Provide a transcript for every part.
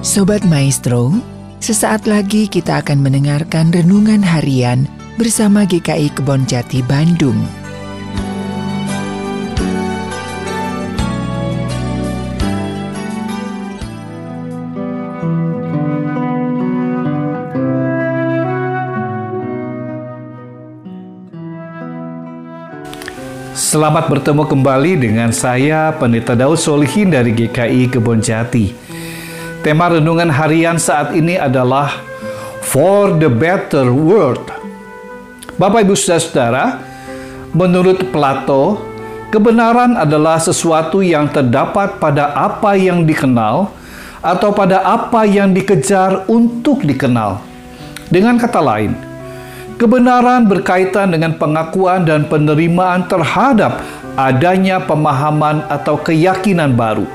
Sobat Maestro, sesaat lagi kita akan mendengarkan renungan harian bersama GKI Kebon Jati Bandung. Selamat bertemu kembali dengan saya Pendeta Daud Solihin dari GKI Kebon Jati. Tema renungan harian saat ini adalah For the Better World. Bapak Ibu Saudara-saudara, menurut Plato, kebenaran adalah sesuatu yang terdapat pada apa yang dikenal atau pada apa yang dikejar untuk dikenal. Dengan kata lain, Kebenaran berkaitan dengan pengakuan dan penerimaan terhadap adanya pemahaman atau keyakinan baru.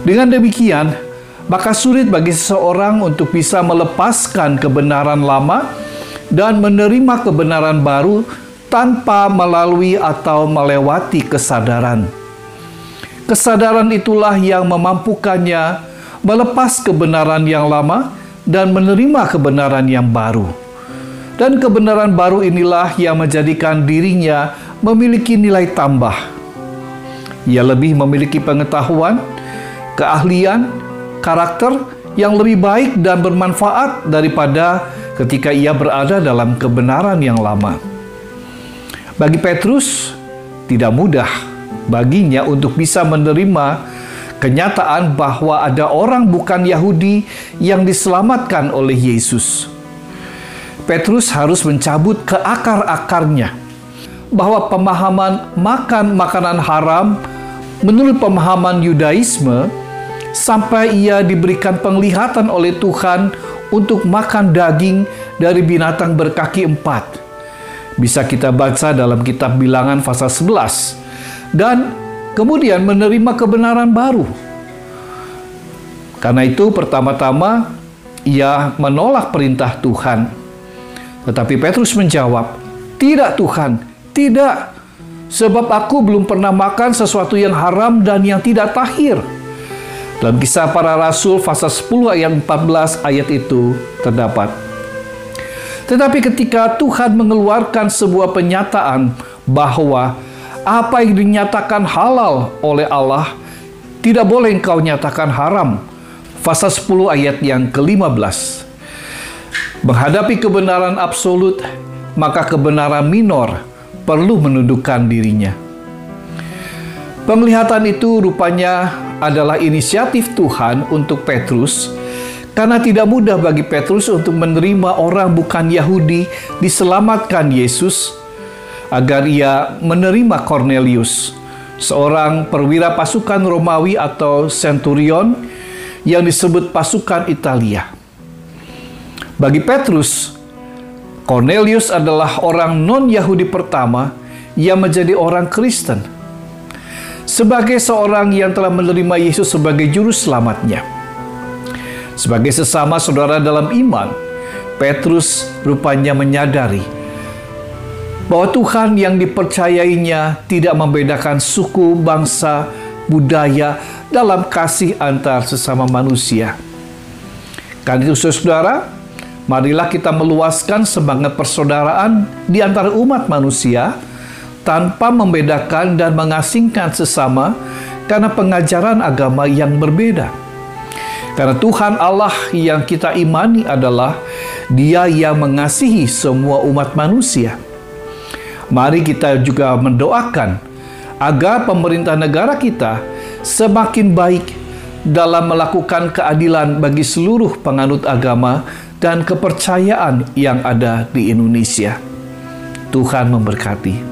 Dengan demikian, maka sulit bagi seseorang untuk bisa melepaskan kebenaran lama dan menerima kebenaran baru tanpa melalui atau melewati kesadaran. Kesadaran itulah yang memampukannya melepas kebenaran yang lama dan menerima kebenaran yang baru. Dan kebenaran baru inilah yang menjadikan dirinya memiliki nilai tambah. Ia lebih memiliki pengetahuan, keahlian, karakter yang lebih baik dan bermanfaat daripada ketika ia berada dalam kebenaran yang lama. Bagi Petrus, tidak mudah baginya untuk bisa menerima kenyataan bahwa ada orang bukan Yahudi yang diselamatkan oleh Yesus. Petrus harus mencabut ke akar-akarnya bahwa pemahaman makan makanan haram menurut pemahaman Yudaisme sampai ia diberikan penglihatan oleh Tuhan untuk makan daging dari binatang berkaki empat. Bisa kita baca dalam kitab bilangan pasal 11. Dan kemudian menerima kebenaran baru. Karena itu pertama-tama ia menolak perintah Tuhan tetapi Petrus menjawab, "Tidak, Tuhan, tidak. Sebab aku belum pernah makan sesuatu yang haram dan yang tidak tahir." Dalam kisah para rasul pasal 10 ayat 14 ayat itu terdapat. Tetapi ketika Tuhan mengeluarkan sebuah penyataan bahwa apa yang dinyatakan halal oleh Allah tidak boleh engkau nyatakan haram. Pasal 10 ayat yang ke-15. Menghadapi kebenaran absolut, maka kebenaran minor perlu menundukkan dirinya. Penglihatan itu rupanya adalah inisiatif Tuhan untuk Petrus, karena tidak mudah bagi Petrus untuk menerima orang bukan Yahudi diselamatkan Yesus, agar ia menerima Cornelius, seorang perwira pasukan Romawi atau centurion yang disebut pasukan Italia. Bagi Petrus, Cornelius adalah orang non-Yahudi pertama yang menjadi orang Kristen. Sebagai seorang yang telah menerima Yesus sebagai juru selamatnya. Sebagai sesama saudara dalam iman, Petrus rupanya menyadari bahwa Tuhan yang dipercayainya tidak membedakan suku, bangsa, budaya dalam kasih antar sesama manusia. Karena itu saudara, Marilah kita meluaskan semangat persaudaraan di antara umat manusia tanpa membedakan dan mengasingkan sesama karena pengajaran agama yang berbeda. Karena Tuhan Allah yang kita imani adalah Dia yang mengasihi semua umat manusia. Mari kita juga mendoakan agar pemerintah negara kita semakin baik dalam melakukan keadilan bagi seluruh penganut agama dan kepercayaan yang ada di Indonesia. Tuhan memberkati.